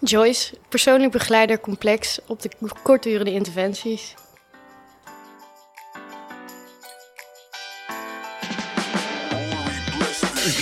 Joyce, persoonlijk begeleider complex op de kortdurende interventies.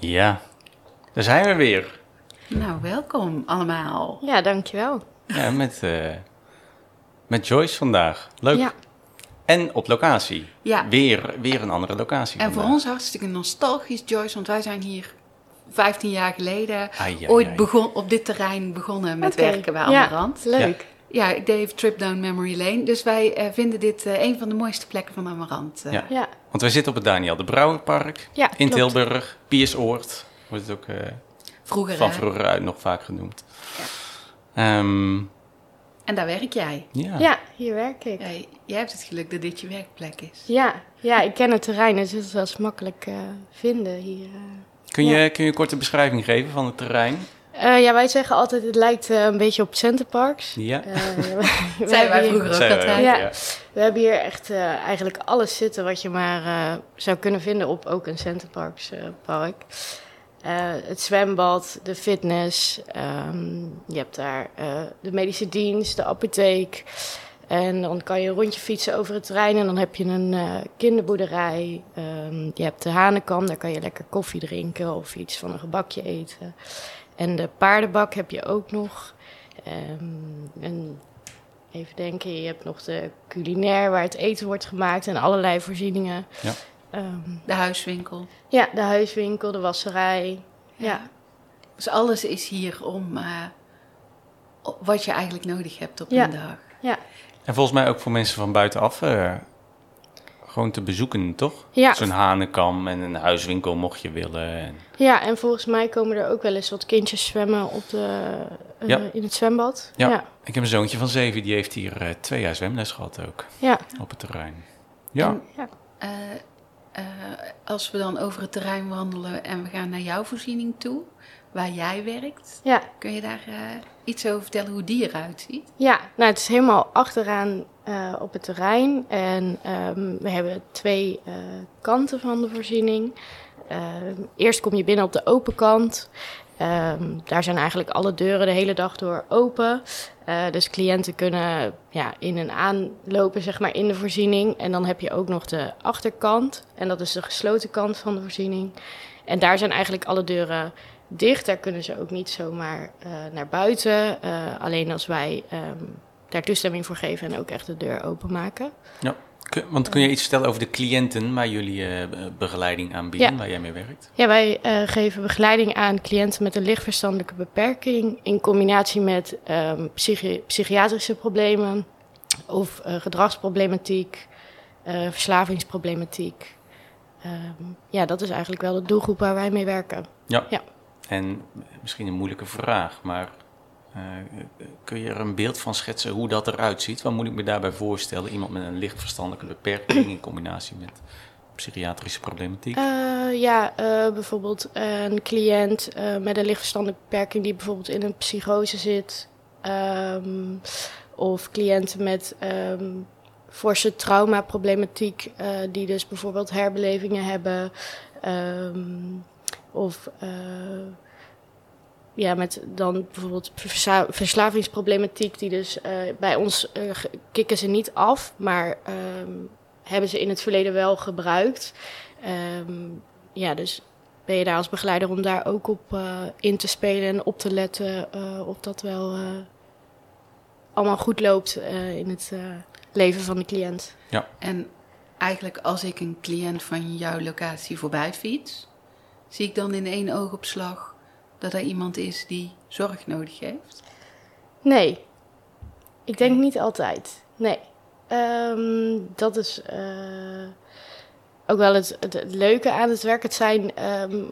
Ja, daar zijn we weer. Nou, welkom allemaal. Ja, dankjewel. Ja, met, eh, met Joyce vandaag. Leuk. Ja. En op locatie. Ja. Weer, weer een andere locatie. En voor ons hartstikke nostalgisch, Joyce, want wij zijn hier 15 jaar geleden Ai, ai, ooit ai. begon, op dit terrein begonnen met werken bij Ja, Amarant. Leuk. Ja, ik deed even trip down memory lane. Dus wij eh, vinden dit eh, een van de mooiste plekken van Amarant. eh. Ja. Ja, Want wij zitten op het Daniel de Brouwerpark Ja, in klopt. Tilburg. Piersoord wordt het ook eh, Vroeger, van vroeger uit nog vaak genoemd. Ehm, En daar werk jij. ja. ja, hier werk ik. Jij, jij hebt het geluk dat dit je werkplek is. Ja, ja ik ken het terrein, dus het was makkelijk eh, vinden hier. Kun, je, kun je een korte beschrijving geven van het terrein? Eh, ja, wij zeggen altijd, het lijkt eh, een beetje op Centerparks. Ja. Eh, we- Zijn wij vroeger ook altijd. Ja. ja. We hebben hier echt eh, eigenlijk alles zitten wat je maar eh, zou kunnen vinden op ook een Centerparks eh, park. Eh, het zwembad, de fitness, ehm, je hebt daar eh, de medische dienst, de apotheek. En dan kan je een rondje fietsen over het terrein en dan heb je een eh, kinderboerderij. Ehm, je hebt de hanenkam, daar kan je lekker koffie drinken of iets van een gebakje eten. En de paardenbak heb je ook nog. Ehm, en even denken, je hebt nog de culinair waar het eten wordt gemaakt en allerlei voorzieningen. Ja. Ehm, De huiswinkel. ja, de huiswinkel, de wasserij. Ja, Dus alles is hier om eh, wat je eigenlijk nodig hebt op Ja. een dag. ja. En volgens mij ook voor mensen van buitenaf eh, gewoon te bezoeken, toch? Ja. Zo'n hanenkam en een huiswinkel mocht je willen. En... ja, en volgens mij komen er ook wel eens wat kindjes zwemmen op de, eh, Ja. in het zwembad. Ja. ja. Ik heb een zoontje van zeven, die heeft hier eh, twee jaar zwemles gehad ook, ja. op het terrein. Ja, En, Ja. eh, eh, als we dan over het terrein wandelen en we gaan naar jouw voorziening toe, waar jij werkt, ja. kun je daar eh, iets over vertellen hoe die eruit ziet? Ja, nou het is helemaal achteraan eh, op het terrein. En ehm, we hebben twee eh, kanten van de voorziening. Ehm, eerst kom je binnen op de open kant. Ehm, daar zijn eigenlijk alle deuren de hele dag door open. Eh, dus cliënten kunnen ja, in en aanlopen zeg maar, in de voorziening. En dan heb je ook nog de achterkant. En dat is de gesloten kant van de voorziening. En daar zijn eigenlijk alle deuren dicht. Daar kunnen ze ook niet zomaar naar buiten. Alleen als wij daar toestemming voor geven en ook echt de deur openmaken. ja. Want kun je iets vertellen over de cliënten waar jullie eh, be- begeleiding aanbieden, Ja. waar jij mee werkt? Ja, wij eh, geven begeleiding aan cliënten met een lichtverstandelijke beperking in combinatie met ehm, psychi- psychiatrische problemen of eh, gedragsproblematiek, verslavingsproblematiek. Ehm, ja, dat is eigenlijk wel de doelgroep waar wij mee werken. Ja. Ja. En misschien een moeilijke vraag, maar kun je er een beeld van schetsen hoe dat eruit ziet? Wat moet ik me daarbij voorstellen? Iemand met een licht verstandelijke beperking in combinatie met psychiatrische problematiek? Eh, ja, eh, bijvoorbeeld een cliënt eh, met een lichtverstandelijke beperking die bijvoorbeeld in een psychose zit. Ehm, of cliënten met ehm forse traumaproblematiek, eh die dus bijvoorbeeld herbelevingen hebben. Ehm, of eh, ja, met dan bijvoorbeeld verslavingsproblematiek, die dus eh, bij ons eh, ge- kicken ze niet af, maar ehm, hebben ze in het verleden wel gebruikt. Ehm, ja, dus ben je daar als begeleider om daar ook op eh, in te spelen en op te letten eh, of dat wel eh, allemaal goed loopt eh, in het eh, leven van de cliënt. En eigenlijk als ik een cliënt van jouw locatie voorbij fiets, zie ik dan in één oogopslag dat er iemand is die zorg nodig heeft? Nee, ik denk niet altijd. Nee. Ehm, dat is eh, ook wel het, het, het leuke aan het werk. Het zijn ehm,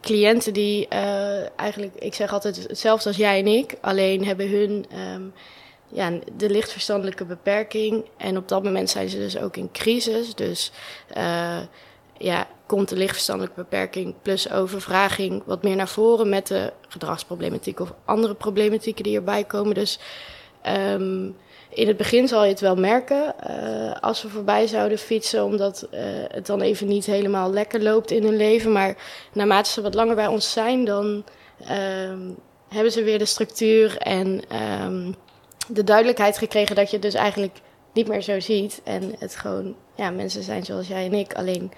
cliënten die eh, eigenlijk, ik zeg altijd hetzelfde als jij en ik, alleen hebben hun ehm, ja, de lichtverstandelijke beperking. En op dat moment zijn ze dus ook in crisis. Dus eh, ja, komt de lichtverstandelijke beperking plus overvraging wat meer naar voren met de gedragsproblematiek of andere problematieken die erbij komen. Dus ehm, in het begin zal je het wel merken eh, als we voorbij zouden fietsen, omdat eh, het dan even niet helemaal lekker loopt in hun leven. Maar naarmate ze wat langer bij ons zijn, dan ehm, hebben ze weer de structuur en ehm, de duidelijkheid gekregen dat je het dus eigenlijk niet meer zo ziet. En het gewoon, ja, mensen zijn zoals jij en ik, alleen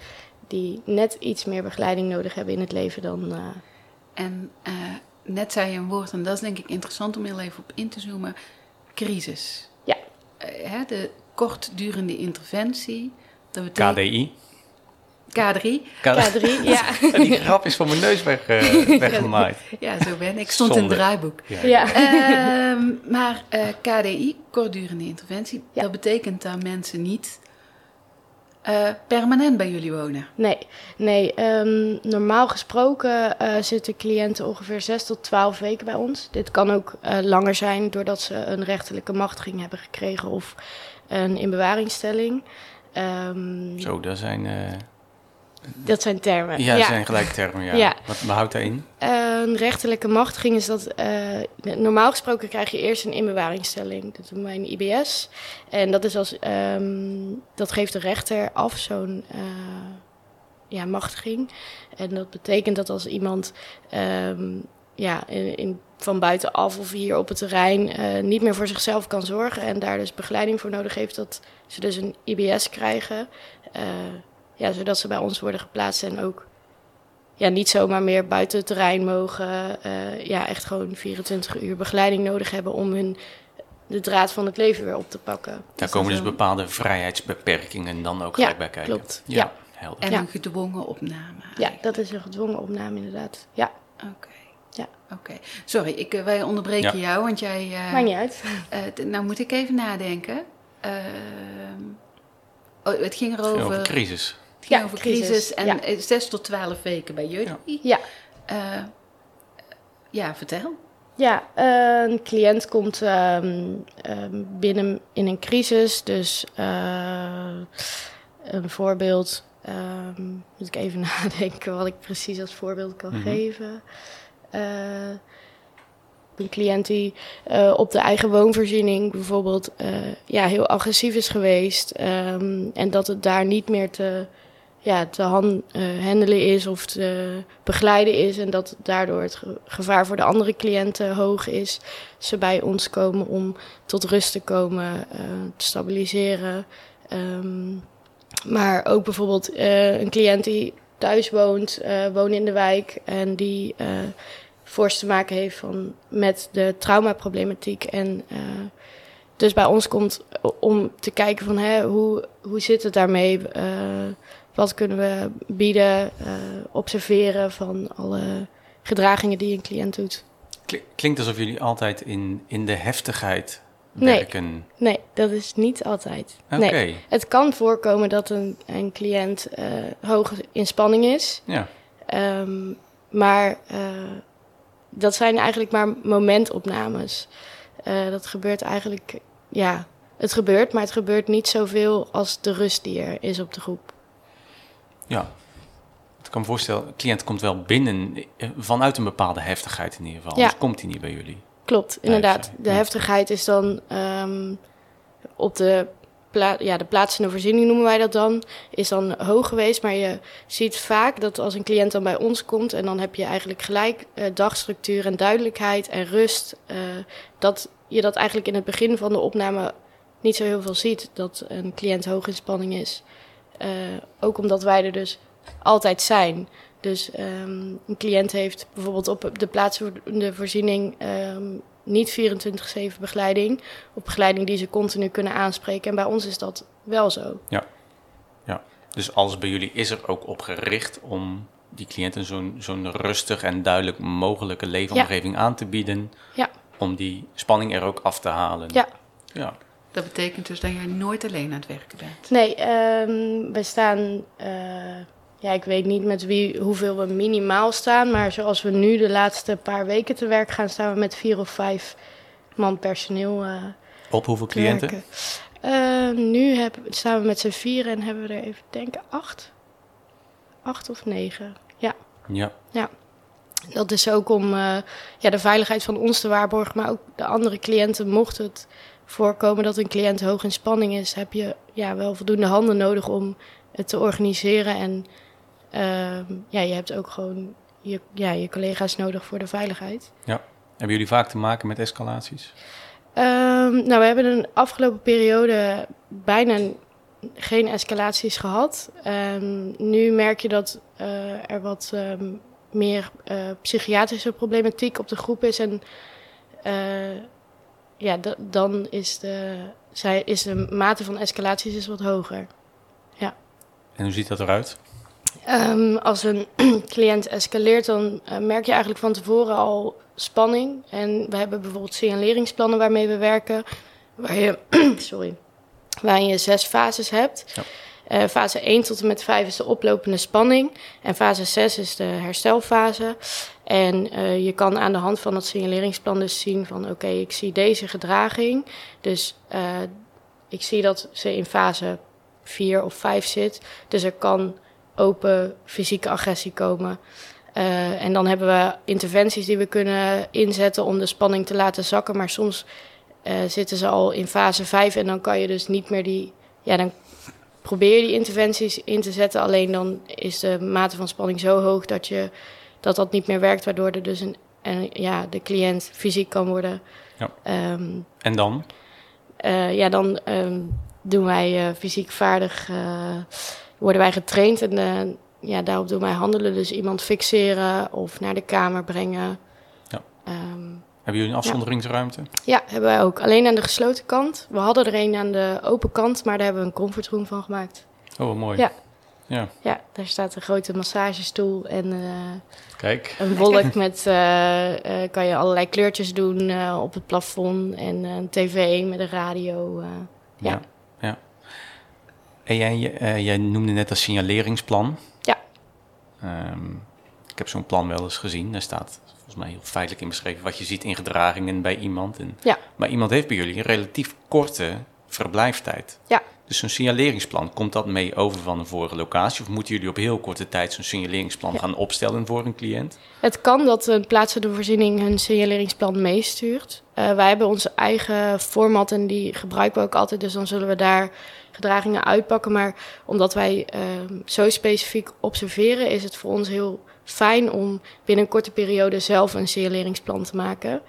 die net iets meer begeleiding nodig hebben in het leven dan. eh, En eh, net zei je een woord, en dat is denk ik interessant om heel even op in te zoomen: crisis. Ja. Eh, hè, de kortdurende interventie. Dat betekent KDI. K3. K3, ja. Die grap is van mijn neus weg, eh, weggemaaid. Ja, zo ben ik. Ik stond in het draaiboek. Ja. ja. Ehm, maar eh, KDI, kortdurende interventie, Ja. dat betekent dat mensen niet eh, permanent bij jullie wonen. Nee, nee ehm, normaal gesproken eh, zitten cliënten ongeveer 6 tot 12 weken bij ons. Dit kan ook eh, langer zijn doordat ze een rechterlijke machtiging hebben gekregen of een inbewaringstelling. Ehm, Zo, dat zijn, eh, dat zijn termen. ja, dat zijn gelijk termen. Ja. Ja. Wat behoudt daarin? Een rechterlijke machtiging is dat eh, normaal gesproken krijg je eerst een inbewaringstelling. Dat noemen wij een IBS. En dat, is als, ehm, dat geeft de rechter af, zo'n eh, ja, machtiging. En dat betekent dat als iemand ehm, ja, in, in- van buitenaf of hier op het terrein eh, niet meer voor zichzelf kan zorgen en daar dus begeleiding voor nodig heeft, dat ze dus een IBS krijgen. Ja, zodat ze bij ons worden geplaatst en ook ja, niet zomaar meer buiten het terrein mogen. eh, ja, echt gewoon 24 uur begeleiding nodig hebben om hun de draad van het leven weer op te pakken. Daar komen dus bepaalde vrijheidsbeperkingen dan ook Ja, gelijk bij kijken. klopt. Ja, Ja. helder. En Ja. een gedwongen opname. Ja, dat is een gedwongen opname inderdaad. Ja, Oké. Ja. Oké. Sorry, ik, eh, wij onderbreken jou, want jij... eh, maakt niet uit. eh, nou moet ik even nadenken. Ehm, oh, het ging erover... Over crisis. Ging Ja, over crisis, crisis, en ja. eh, zes tot twaalf weken bij jullie. Ja. Eh, ja, vertel. Ja, eh, een cliënt komt ehm, ehm, binnen in een crisis. Dus eh, een voorbeeld. ehm, moet ik even nadenken wat ik precies als voorbeeld kan Mhm. geven. Eh, een cliënt die eh, op de eigen woonvoorziening bijvoorbeeld eh, ja, heel agressief is geweest. ehm, en dat het daar niet meer te, ja, te han- eh, handelen is of te begeleiden is. En dat daardoor het ge- gevaar voor de andere cliënten hoog is. Ze bij ons komen om tot rust te komen, eh, te stabiliseren. Ehm, maar ook bijvoorbeeld eh, een cliënt die thuis woont, woont in de wijk en die voorst te maken heeft van, met de traumaproblematiek. En dus bij ons komt om te kijken van hè, hoe, hoe zit het daarmee? Wat kunnen we bieden, eh, observeren van alle gedragingen die een cliënt doet. Kli- Klinkt alsof jullie altijd in, in de heftigheid Nee. werken. Nee, dat is niet altijd. Oké, Nee. Het kan voorkomen dat een, een cliënt eh hoog in spanning is. ja. Ehm, maar eh, dat zijn eigenlijk maar momentopnames. Dat gebeurt eigenlijk, ja, het gebeurt, maar het gebeurt niet zoveel als de rust die er is op de groep. Ja. Ik kan me voorstellen, de cliënt komt wel binnen eh, vanuit een bepaalde heftigheid in ieder geval. Ja. Anders komt hij niet bij jullie. Klopt, inderdaad. De heftigheid is dan ehm, op de, pla ja, de plaatsende voorziening noemen wij dat dan, is dan hoog geweest. Maar je ziet vaak dat als een cliënt dan bij ons komt en dan heb je eigenlijk gelijk eh, dagstructuur en duidelijkheid en rust, eh, dat je dat eigenlijk in het begin van de opname niet zo heel veel ziet, dat een cliënt hoog in spanning is. Eh, ook omdat wij er dus altijd zijn. Dus ehm, een cliënt heeft bijvoorbeeld op de plaatsende voorziening ehm, niet 24-7 begeleiding. Of begeleiding die ze continu kunnen aanspreken. En bij ons is dat wel zo. Dus alles bij jullie is er ook op gericht om die cliënten zo'n zo'n rustig en duidelijk mogelijke leefomgeving aan te bieden. Ja. Om die spanning er ook af te halen. Ja. Ja, Dat betekent dus dat jij nooit alleen aan het werken bent. Nee, ehm, we staan. eh, ja, ik weet niet met wie, hoeveel we minimaal staan. Maar zoals we nu de laatste paar weken te werk gaan, staan we met vier of vijf man personeel eh, Op hoeveel te cliënten? Eh, nu heb, staan we met z'n vieren en hebben we er even denken acht. Acht of negen. Ja, Ja. dat is ook om eh, ja, de veiligheid van ons te waarborgen, maar ook de andere cliënten. Mocht het voorkomen dat een cliënt hoog in spanning is, heb je ja, wel voldoende handen nodig om het te organiseren. En ehm, ja, je hebt ook gewoon je, ja, je collega's nodig voor de veiligheid. Hebben jullie vaak te maken met escalaties? Ehm, nou, we hebben een afgelopen periode bijna geen escalaties gehad. Ehm, nu merk je dat eh, er wat meer eh, psychiatrische problematiek op de groep is. En eh, ja, da- dan is de, zij, is de mate van escalaties is wat hoger. En hoe ziet dat eruit? Ehm, als een cliënt escaleert, dan eh, merk je eigenlijk van tevoren al spanning. En we hebben bijvoorbeeld signaleringsplannen waarmee we werken, waar je, sorry, waarin je zes fases hebt. Ja. Eh, fase 1 tot en met 5 is de oplopende spanning. En fase 6 is de herstelfase. En eh, je kan aan de hand van dat signaleringsplan dus zien van... oké, ik zie deze gedraging. Dus eh, ik zie dat ze in fase 4 of 5 zit. Dus er kan open fysieke agressie komen. Eh, en dan hebben we interventies die we kunnen inzetten om de spanning te laten zakken. Maar soms zitten ze al in fase 5 en dan kan je dus niet meer die. Ja, dan probeer je die interventies in te zetten. Alleen dan is de mate van spanning zo hoog dat je, dat, dat niet meer werkt. Waardoor er dus een, en, ja, de cliënt fysiek kan worden. Ja. Ehm, En dan? eh, ja, dan ehm, doen wij eh, fysiek vaardig, eh, worden wij getraind en ja, daarop doen wij handelen. Dus iemand fixeren of naar de kamer brengen. Ja. Ehm, Hebben jullie een afzonderingsruimte? ja, hebben wij ook. Alleen aan de gesloten kant. We hadden er een aan de open kant, maar daar hebben we een comfortroom van gemaakt. Oh, mooi. Ja. Ja, Ja, daar staat een grote massagestoel en eh, kijk. een wolk met, eh, eh, kan je allerlei kleurtjes doen op het plafond. En een tv met een radio. Ja. Ja. ja. En jij, jij noemde net dat signaleringsplan. Ja. Ehm, ik heb zo'n plan wel eens gezien. Daar staat volgens mij heel feitelijk in beschreven wat je ziet in gedragingen bij iemand. En, Ja. Maar iemand heeft bij jullie een relatief korte verblijftijd. Ja. Dus zo'n signaleringsplan, komt dat mee over van een vorige locatie? Of moeten jullie op heel korte tijd zo'n signaleringsplan Ja. gaan opstellen voor een cliënt? Het kan dat een plaatselijke voorziening hun signaleringsplan meestuurt. Eh, wij hebben onze eigen format en die gebruiken we ook altijd. Dus dan zullen we daar gedragingen uitpakken. Maar omdat wij ehm, zo specifiek observeren, is het voor ons heel fijn om binnen een korte periode zelf een signaleringsplan te maken.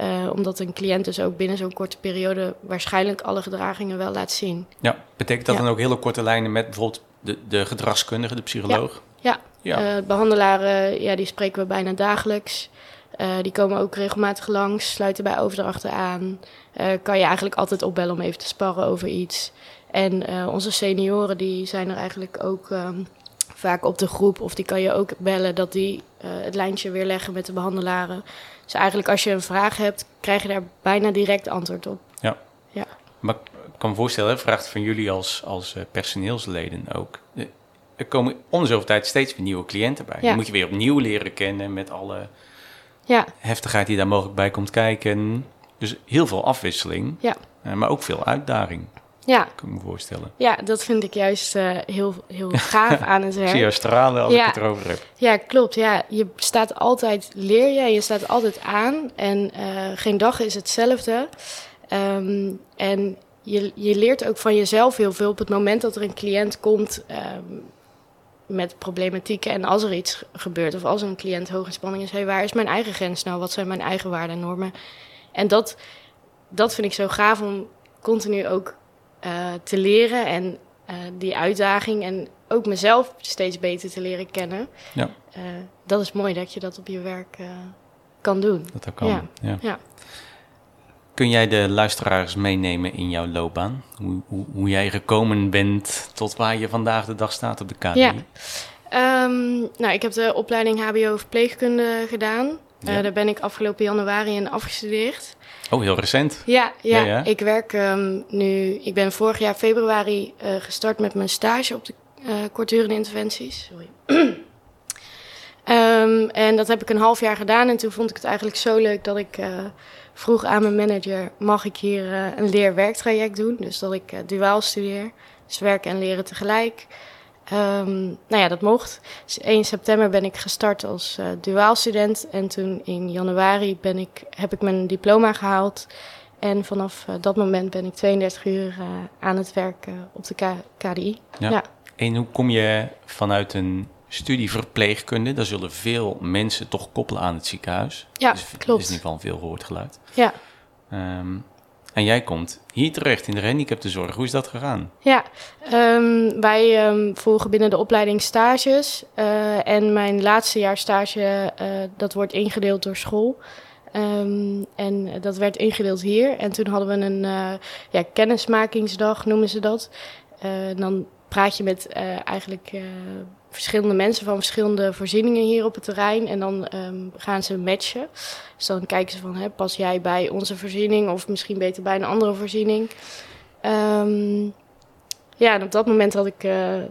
Eh, omdat een cliënt dus ook binnen zo'n korte periode waarschijnlijk alle gedragingen wel laat zien. Ja, betekent dat Ja. dan ook hele korte lijnen met bijvoorbeeld de, de gedragskundige, de psycholoog? Ja, Ja. Eh, behandelaren, ja, die spreken we bijna dagelijks. Eh, die komen ook regelmatig langs, sluiten bij overdrachten aan. Kan je eigenlijk altijd opbellen om even te sparren over iets. En onze senioren, die zijn er eigenlijk ook ehm, vaak op de groep. Of die kan je ook bellen dat die eh, het lijntje weer leggen met de behandelaren. Dus eigenlijk als je een vraag hebt, krijg je daar bijna direct antwoord op. Maar ik kan me voorstellen, hè, vraagt van jullie als, als eh, personeelsleden ook. Eh, Er komen om zoveel tijd steeds weer nieuwe cliënten bij. Ja. Moet je weer opnieuw leren kennen met alle Ja, heftigheid die daar mogelijk bij komt kijken. Dus heel veel afwisseling, Ja. maar ook veel uitdaging, ja, kan ik me voorstellen. ja dat vind ik juist eh, heel, heel gaaf aan het Ik werk. zie jou stralen als Ja. ik het erover heb. Ja, klopt. Ja, je staat altijd, leer je, je staat altijd aan en eh, geen dag is hetzelfde. Ehm, en je, je leert ook van jezelf heel veel op het moment dat er een cliënt komt ehm, met problematieken. En als er iets gebeurt of als een cliënt hoog in spanning is, hey, waar is mijn eigen grens nou? Wat zijn mijn eigen waarden en normen? En dat, dat vind ik zo gaaf om continu ook eh, te leren en eh, die uitdaging en ook mezelf steeds beter te leren kennen. Ja. Eh, dat is mooi dat je dat op je werk kan doen. Dat ook kan. Ja. Ja. Ja. kun jij de luisteraars meenemen in jouw loopbaan? Hoe, hoe, hoe jij gekomen bent tot waar je vandaag de dag staat op de KDI? Ja. Ehm, nou, ik heb de opleiding HBO verpleegkunde gedaan. Ja. Eh, daar ben ik afgelopen januari in afgestudeerd. Oh, heel recent. Ja, ja, Ja, ja. ik werk ehm, nu. Ik ben vorig jaar februari eh, gestart met mijn stage op de eh kortdurende interventies. Sorry. Ehm, en dat heb ik een half jaar gedaan. En toen vond ik het eigenlijk zo leuk dat ik vroeg aan mijn manager: mag ik hier een leer-werktraject doen? Dus dat ik duaal studeer. Dus werken en leren tegelijk. Ehm, nou ja, dat mocht. Dus 1 september ben ik gestart als eh duaalstudent. En toen in januari ben ik, heb ik mijn diploma gehaald. En vanaf eh, dat moment ben ik 32 uur eh, aan het werk eh, op de K- KDI. Ja. Ja. En hoe kom je vanuit een studie verpleegkunde? Daar zullen veel mensen toch koppelen aan het ziekenhuis. Ja, dus, klopt. Dat is in ieder geval een veel gehoord geluid. Ja, Ehm, en jij komt hier terecht in de gehandicaptenzorg. Hoe is dat gegaan? ja. Ehm, wij ehm, volgen binnen de opleiding stages. eh, en mijn laatste jaar stage, eh, dat wordt ingedeeld door school. Ehm, en dat werd ingedeeld hier. En toen hadden we een eh, ja, kennismakingsdag, noemen ze dat. Dan praat je met eigenlijk verschillende mensen van verschillende voorzieningen hier op het terrein. En dan ehm, gaan ze matchen. Dus dan kijken ze van, hè, pas jij bij onze voorziening of misschien beter bij een andere voorziening. Ehm, ja, en op dat moment had ik eh, eh,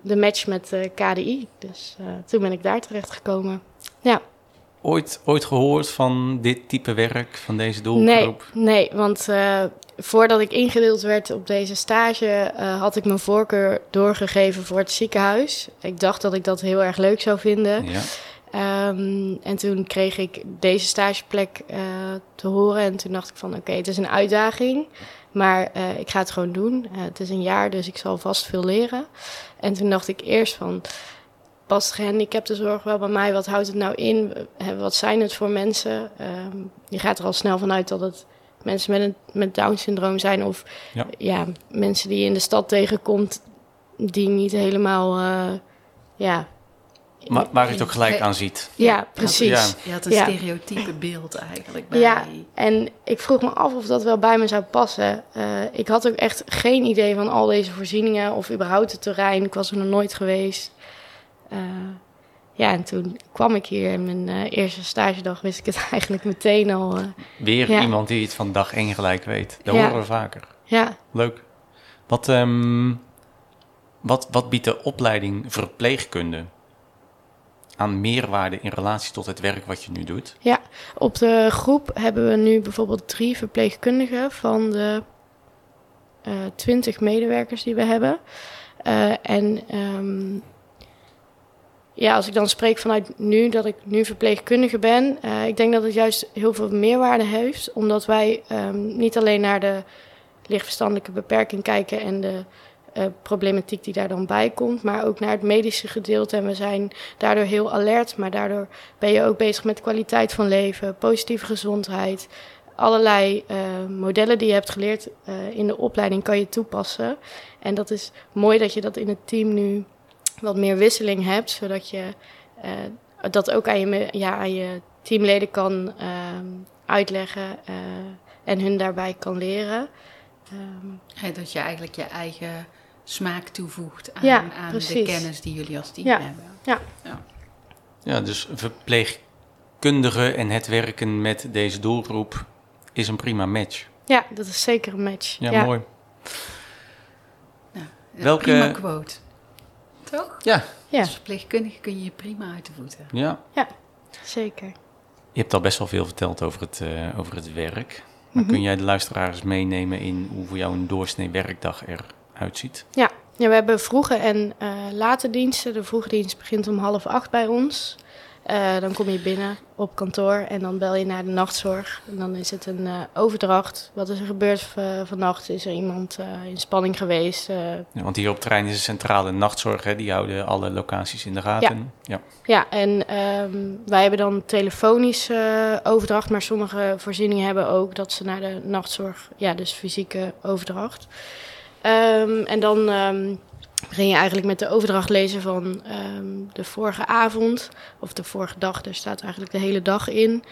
de match met eh, KDI. Dus toen ben ik daar terecht gekomen. Ja. Ooit, ooit gehoord van dit type werk, van deze Nee, doelgroep? nee, want eh, voordat ik ingedeeld werd op deze stage, eh, had ik mijn voorkeur doorgegeven voor het ziekenhuis. Ik dacht dat ik dat heel erg leuk zou vinden. Ja. Ehm, en toen kreeg ik deze stageplek eh, te horen. En toen dacht ik van oké, het is een uitdaging. Maar ik ga het gewoon doen. Het is een jaar, dus ik zal vast veel leren. En toen dacht ik eerst van... Past gehandicaptenzorg wel bij mij? Wat houdt het nou in? Wat zijn het voor mensen? Ehm, je gaat er al snel vanuit dat het mensen met, een, met Down-syndroom zijn... of Ja. ja. mensen die je in de stad tegenkomt... die niet helemaal... eh, ja, Maar waar je het ook gelijk aan ziet. ja, precies. Je had een Ja. stereotype beeld eigenlijk bij... Ja, en ik vroeg me af of dat wel bij me zou passen. Eh, ik had ook echt geen idee van al deze voorzieningen of überhaupt het terrein. Ik was er nog nooit geweest. Eh, ja, en toen kwam ik hier en mijn eh, eerste stagedag wist ik het eigenlijk meteen al. eh, Weer Ja. iemand die het van dag één gelijk weet. Dat Ja. horen we vaker. ja, Leuk. Wat, ehm, wat, wat biedt de opleiding verpleegkunde aan meerwaarde in relatie tot het werk wat je nu doet? ja, op de groep hebben we nu bijvoorbeeld drie verpleegkundigen van de twintig medewerkers die we hebben. En ehm, ja, als ik dan spreek vanuit nu, dat ik nu verpleegkundige ben, eh, ik denk dat het juist heel veel meerwaarde heeft, omdat wij ehm, niet alleen naar de lichtverstandelijke beperking kijken en de eh, problematiek die daar dan bij komt, maar ook naar het medische gedeelte. En we zijn daardoor heel alert, maar daardoor ben je ook bezig met kwaliteit van leven, positieve gezondheid. Allerlei eh, modellen die je hebt geleerd in de opleiding kan je toepassen. En dat is mooi dat je dat in het team nu wat meer wisseling hebt, zodat je eh, dat ook aan je, ja, aan je teamleden kan ehm, uitleggen eh, en hun daarbij kan leren. Ehm, Dat je eigenlijk je eigen smaak toevoegt aan, Ja, aan de kennis die jullie als team Ja. hebben. Ja. ja. Ja, dus verpleegkundige en het werken met deze doelgroep is een prima match. ja, dat is zeker een match. Ja, mooi. Ja, Welke- Prima quote. Toch? Ja, Ja, Als verpleegkundige kun je je prima uit de voeten. ja. zeker. Je hebt al best wel veel verteld over het, eh, over het werk. Maar Mhm. kun jij de luisteraars meenemen in hoe voor jou een doorsnee werkdag eruit ziet? Ja, ja we hebben vroege en eh, late diensten. De vroege dienst begint om half acht bij ons. Eh, dan kom je binnen op kantoor en dan bel je naar de nachtzorg. En dan is het een eh, overdracht. Wat is er gebeurd v- vannacht? Is er iemand eh, in spanning geweest? Eh, Ja, want hier op het terrein is een centrale nachtzorg. Hè? Die houden alle locaties in de gaten. Ja. Ja, en ehm, wij hebben dan telefonisch eh, overdracht, maar sommige voorzieningen hebben ook dat ze naar de nachtzorg, ja, dus fysieke overdracht. Ehm, en dan ehm, begin je eigenlijk met de overdracht lezen van ehm, de vorige avond of de vorige dag. Er staat eigenlijk de hele dag in.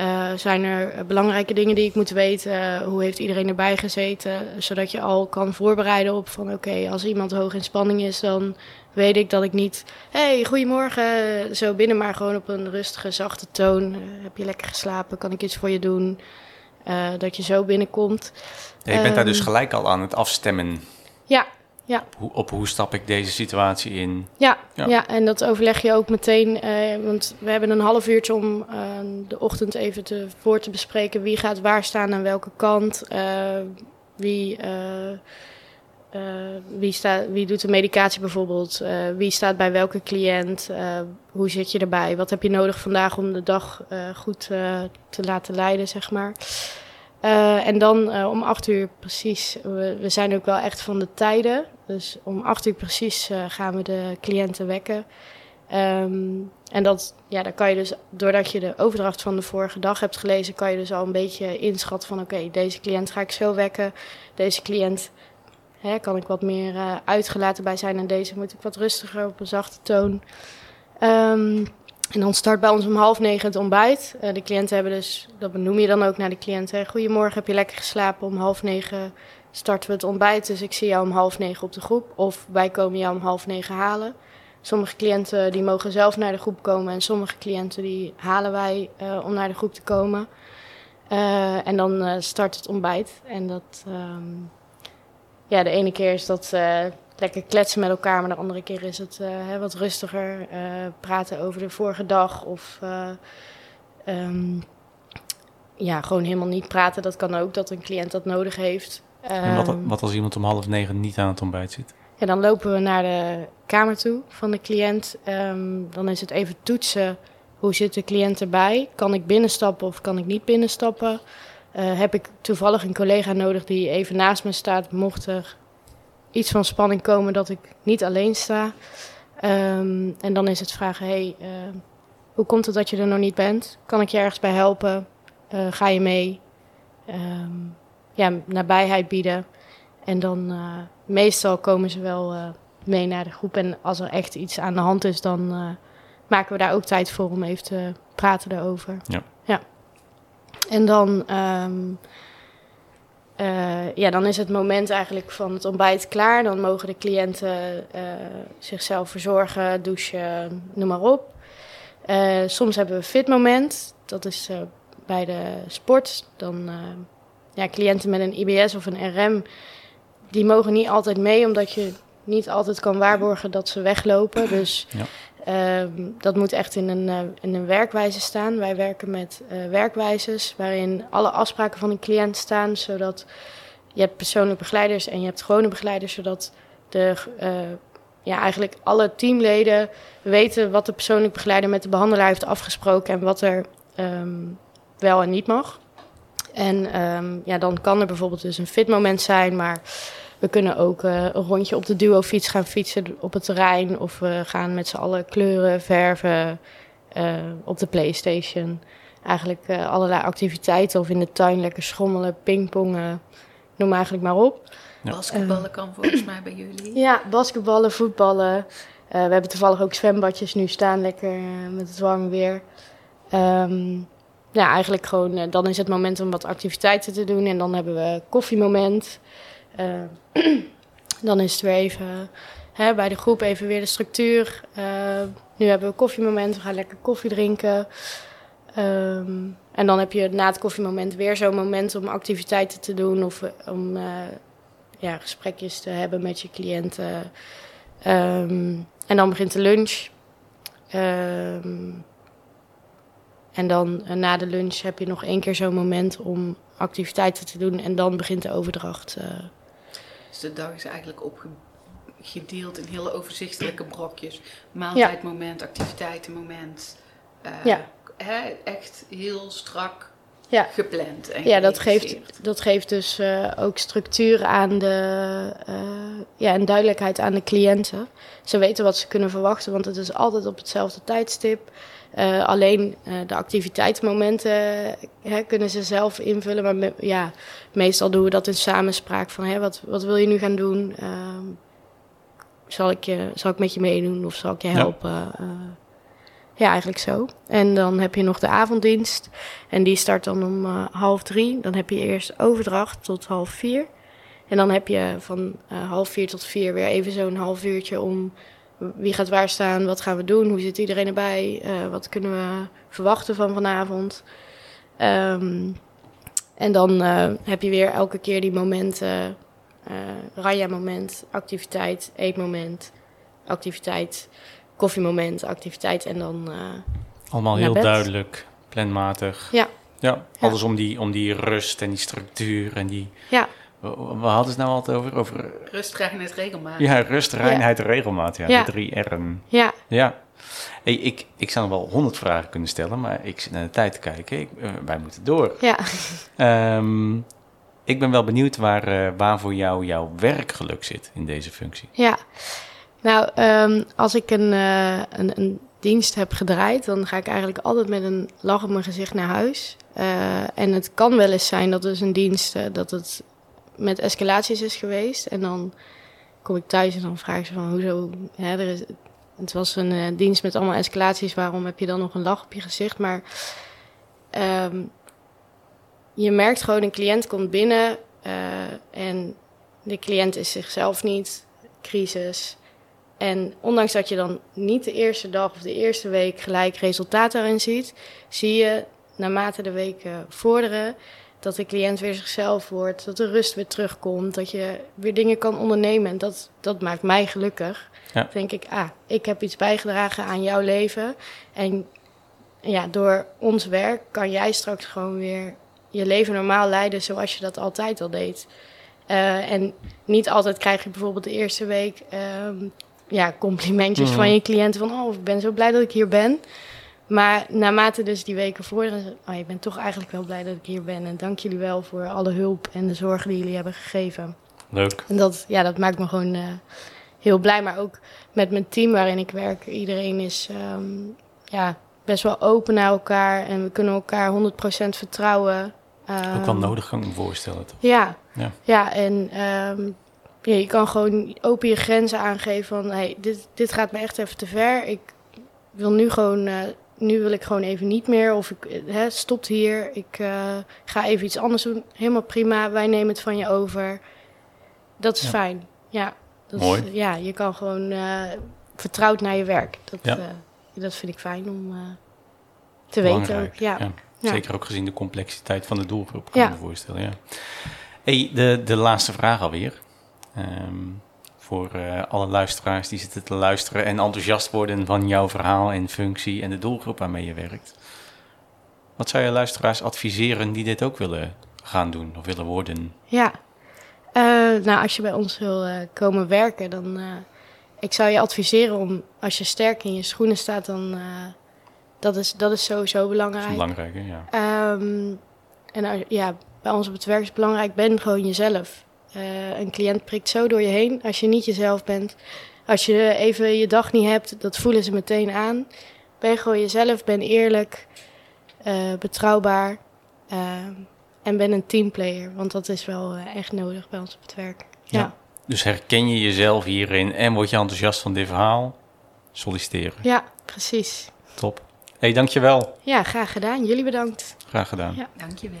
Uh, zijn er belangrijke dingen die ik moet weten? hoe heeft iedereen erbij gezeten? Zodat je al kan voorbereiden op van oké, als iemand hoog in spanning is, dan weet ik dat ik niet... hey, goedemorgen, zo binnen, maar gewoon op een rustige, zachte toon. heb je lekker geslapen? Kan ik iets voor je doen? dat je zo binnenkomt. Ja, je bent daar dus Ehm, gelijk al aan het afstemmen. Ja, ja. Hoe, op hoe stap ik deze situatie in? Ja, Ja. ja. en dat overleg je ook meteen. eh, want we hebben een half uurtje om eh, de ochtend even te, voor te bespreken wie gaat waar staan aan welke kant. eh, wie, eh, wie, staat, wie doet de medicatie bijvoorbeeld? wie staat bij welke cliënt? hoe zit je erbij? Wat heb je nodig vandaag om de dag goed te laten leiden, zeg maar? Eh, en dan eh, om acht uur precies, we, zijn ook wel echt van de tijden. Dus om acht uur precies eh, gaan we de cliënten wekken. Ehm, en dat, ja, dan kan je dus, doordat je de overdracht van de vorige dag hebt gelezen, kan je dus al een beetje inschatten van oké, deze cliënt ga ik zo wekken. Deze cliënt hè, kan ik wat meer uitgelaten bij zijn en deze moet ik wat rustiger op een zachte toon. Ehm, en dan start bij ons om half negen het ontbijt. Eh, de cliënten hebben dus, dat benoem je dan ook naar de cliënten. Goedemorgen, heb je lekker geslapen? Om half negen starten we het ontbijt. Dus ik zie jou om half negen op de groep. Of wij komen jou om half negen halen. Sommige cliënten die mogen zelf naar de groep komen. En sommige cliënten die halen wij eh, om naar de groep te komen. Eh, en dan start het ontbijt. En dat, ehm, ja, de ene keer is dat lekker kletsen met elkaar, maar de andere keer is het eh, hè, wat rustiger eh, praten over de vorige dag. Of eh, ehm, ja, gewoon helemaal niet praten. Dat kan ook, dat een cliënt dat nodig heeft. En wat, Ehm, wat als iemand om half negen niet aan het ontbijt zit? ja, dan lopen we naar de kamer toe van de cliënt. Ehm, dan is het even toetsen. Hoe zit de cliënt erbij? Kan ik binnenstappen of kan ik niet binnenstappen? Heb ik toevallig een collega nodig die even naast me staat, mocht er iets van spanning komen dat ik niet alleen sta? Ehm, en dan is het vragen: hey, eh, hoe komt het dat je er nog niet bent? Kan ik je ergens bij helpen? Eh, ga je mee? Ehm, ja, nabijheid bieden. En dan eh, meestal komen ze wel mee naar de groep. En als er echt iets aan de hand is, dan maken we daar ook tijd voor om even te praten daarover. Ja. ja. En dan, ehm, eh, ja, dan is het moment eigenlijk van het ontbijt klaar. Dan mogen de cliënten eh, zichzelf verzorgen, douchen, noem maar op. Eh, soms hebben we een fit moment. Dat is bij de sport. Dan, ja, cliënten met een IBS of een RM, die mogen niet altijd mee, omdat je niet altijd kan waarborgen dat ze weglopen. Dus Ja. Ehm, dat moet echt in een, eh, in een werkwijze staan. Wij werken met eh, werkwijzes waarin alle afspraken van een cliënt staan, zodat je hebt persoonlijke begeleiders en je hebt gewone begeleiders, zodat de, eh, ja, eigenlijk alle teamleden weten wat de persoonlijk begeleider met de behandelaar heeft afgesproken en wat er ehm, wel en niet mag. En ehm, ja, dan kan er bijvoorbeeld dus een fitmoment zijn, maar we kunnen ook eh, een rondje op de duofiets gaan fietsen op het terrein. Of we gaan met z'n allen kleuren, verven eh, op de Playstation. Eigenlijk eh, allerlei activiteiten of in de tuin lekker schommelen, pingpongen, noem eigenlijk maar op. Ja. Basketballen kan volgens mij bij jullie. Ja, basketballen, voetballen. Eh, we hebben toevallig ook zwembadjes nu staan, lekker met het warme weer. Ehm, ja, eigenlijk gewoon, dan is het moment om wat activiteiten te doen. En dan hebben we koffiemoment. Eh, dan is het weer even hè, bij de groep even weer de structuur. Eh, nu hebben we koffiemoment, we gaan lekker koffie drinken. Ehm, en dan heb je na het koffiemoment weer zo'n moment om activiteiten te doen of eh, om ja, gesprekjes te hebben met je cliënten. Ehm, en dan begint de lunch. Ehm, en dan na de lunch heb je nog één keer zo'n moment om activiteiten te doen. En dan begint de overdracht. Dus de dag is eigenlijk opgedeeld in hele overzichtelijke brokjes. Maaltijdmoment, activiteitenmoment. Eh, Ja. Hè, echt heel strak Ja. gepland. En Ja, dat geeft, dat geeft dus eh, ook structuur aan de, eh, ja, en duidelijkheid aan de cliënten. Ze weten wat ze kunnen verwachten, want het is altijd op hetzelfde tijdstip. Eh, alleen eh, de activiteitsmomenten hè, kunnen ze zelf invullen. Maar me- ja, meestal doen we dat in samenspraak van hè, wat, wat wil je nu gaan doen? Ehm, zal, ik je, zal ik met je meedoen of zal ik je Ja. helpen? Eh, Ja, eigenlijk zo. En dan heb je nog de avonddienst. En die start dan om eh, half drie. Dan heb je eerst overdracht tot half vier. En dan heb je van eh, half vier tot vier weer even zo'n half uurtje om wie gaat waar staan, wat gaan we doen, hoe zit iedereen erbij, eh, wat kunnen we verwachten van vanavond. Ehm, en dan heb je weer elke keer die momenten, Raya-moment, activiteit, eetmoment, activiteit, koffiemoment, activiteit en dan, eh, Allemaal Naar heel bed. duidelijk, planmatig. ja, Ja, alles om die, om die rust en die structuur en die... ja, We hadden het nou altijd over? Over Rust, reinheid, regelmaat. ja, rust, reinheid regelmaat. Ja, Ja. de drie R'en. ja, Ja. Hey, ik, ik zou nog wel honderd vragen kunnen stellen, maar ik zit naar de tijd te kijken. Ik, eh, wij moeten door. ja. Ehm, ik ben wel benieuwd waar, eh, waar voor jou jouw werkgeluk zit in deze functie. Ja, nou, ehm, als ik een, eh, een, een dienst heb gedraaid, dan ga ik eigenlijk altijd met een lach op mijn gezicht naar huis. Eh, en het kan wel eens zijn dat dus een dienst, eh, dat het met escalaties is geweest. En dan kom ik thuis en dan vraag ze van, hoezo, hè, er is, het was een dienst met allemaal escalaties, waarom heb je dan nog een lach op je gezicht? Maar ehm, je merkt gewoon, een cliënt komt binnen en de cliënt is zichzelf niet, crisis. En ondanks dat je dan niet de eerste dag of de eerste week gelijk resultaat daarin ziet, zie je naarmate de weken vorderen dat de cliënt weer zichzelf wordt, dat de rust weer terugkomt, dat je weer dingen kan ondernemen. En dat, dat maakt mij gelukkig. Ja. Dan denk ik, ah, ik heb iets bijgedragen aan jouw leven. En ja, door ons werk kan jij straks gewoon weer je leven normaal leiden zoals je dat altijd al deed. Eh, en niet altijd krijg je bijvoorbeeld de eerste week ehm, ja, complimentjes Mhm. van je cliënten van oh, ik ben zo blij dat ik hier ben. Maar naarmate dus die weken vorderen, oh, ik ben toch eigenlijk wel blij dat ik hier ben. En dank jullie wel voor alle hulp en de zorgen die jullie hebben gegeven. Leuk. En dat, ja, dat maakt me gewoon eh, heel blij. Maar ook met mijn team waarin ik werk. Iedereen is ehm, ja, best wel open naar elkaar. En we kunnen elkaar 100% vertrouwen. Ook wel Ehm, nodig, kan ik me voorstellen. toch? Ja, Ja. ja en ehm, ja, je kan gewoon open je grenzen aangeven van... Hey, dit, dit gaat me echt even te ver. Ik wil nu gewoon... eh, nu wil ik gewoon even niet meer. Of ik eh, hè, stopt hier. Ik eh, ga even iets anders doen. Helemaal prima. Wij nemen het van je over. Dat is Ja. fijn. Ja, dat Mooi. Is, ja, je kan gewoon eh, vertrouwd naar je werk. Dat, Ja. dat vind ik fijn om te weten. Belangrijk. Ja. Ja. Ja. Zeker ook gezien de complexiteit van de doelgroep, kan Ja. ik me voorstellen. Ja. Hey, de, de laatste vraag alweer. Ehm, voor eh, alle luisteraars die zitten te luisteren en enthousiast worden van jouw verhaal en functie en de doelgroep waarmee je werkt. Wat zou je luisteraars adviseren die dit ook willen gaan doen of willen worden? Ja. Eh, nou, als je bij ons wil eh, komen werken, dan... ik zou je adviseren om, als je sterk in je schoenen staat, dan... dat, is, dat is sowieso Dat is belangrijk. belangrijk, hè? Ja. Ehm, en ja, bij ons op het werk is belangrijk, ben gewoon jezelf. Eh, een cliënt prikt zo door je heen als je niet jezelf bent. Als je even je dag niet hebt, dat voelen ze meteen aan. Ben gewoon jezelf, ben eerlijk, eh, betrouwbaar ehm, en ben een teamplayer. Want dat is wel eh, echt nodig bij ons op het werk. Ja. Ja, Dus herken je jezelf hierin en word je enthousiast van dit verhaal? Solliciteren. ja precies. Top. hey, dankjewel. Ja, graag gedaan. Jullie bedankt. Graag gedaan. Ja. Dankjewel.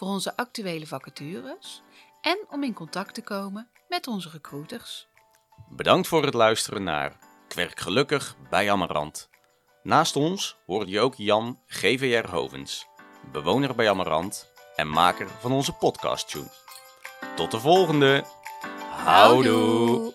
voor onze actuele vacatures en om in contact te komen met onze recruiters. Bedankt voor het luisteren naar Kwerk Gelukkig bij Amarant. Naast ons hoorde je ook Jan GVR Hovens, bewoner bij Amarant en maker van onze podcast tune. Tot de volgende. Houdoe.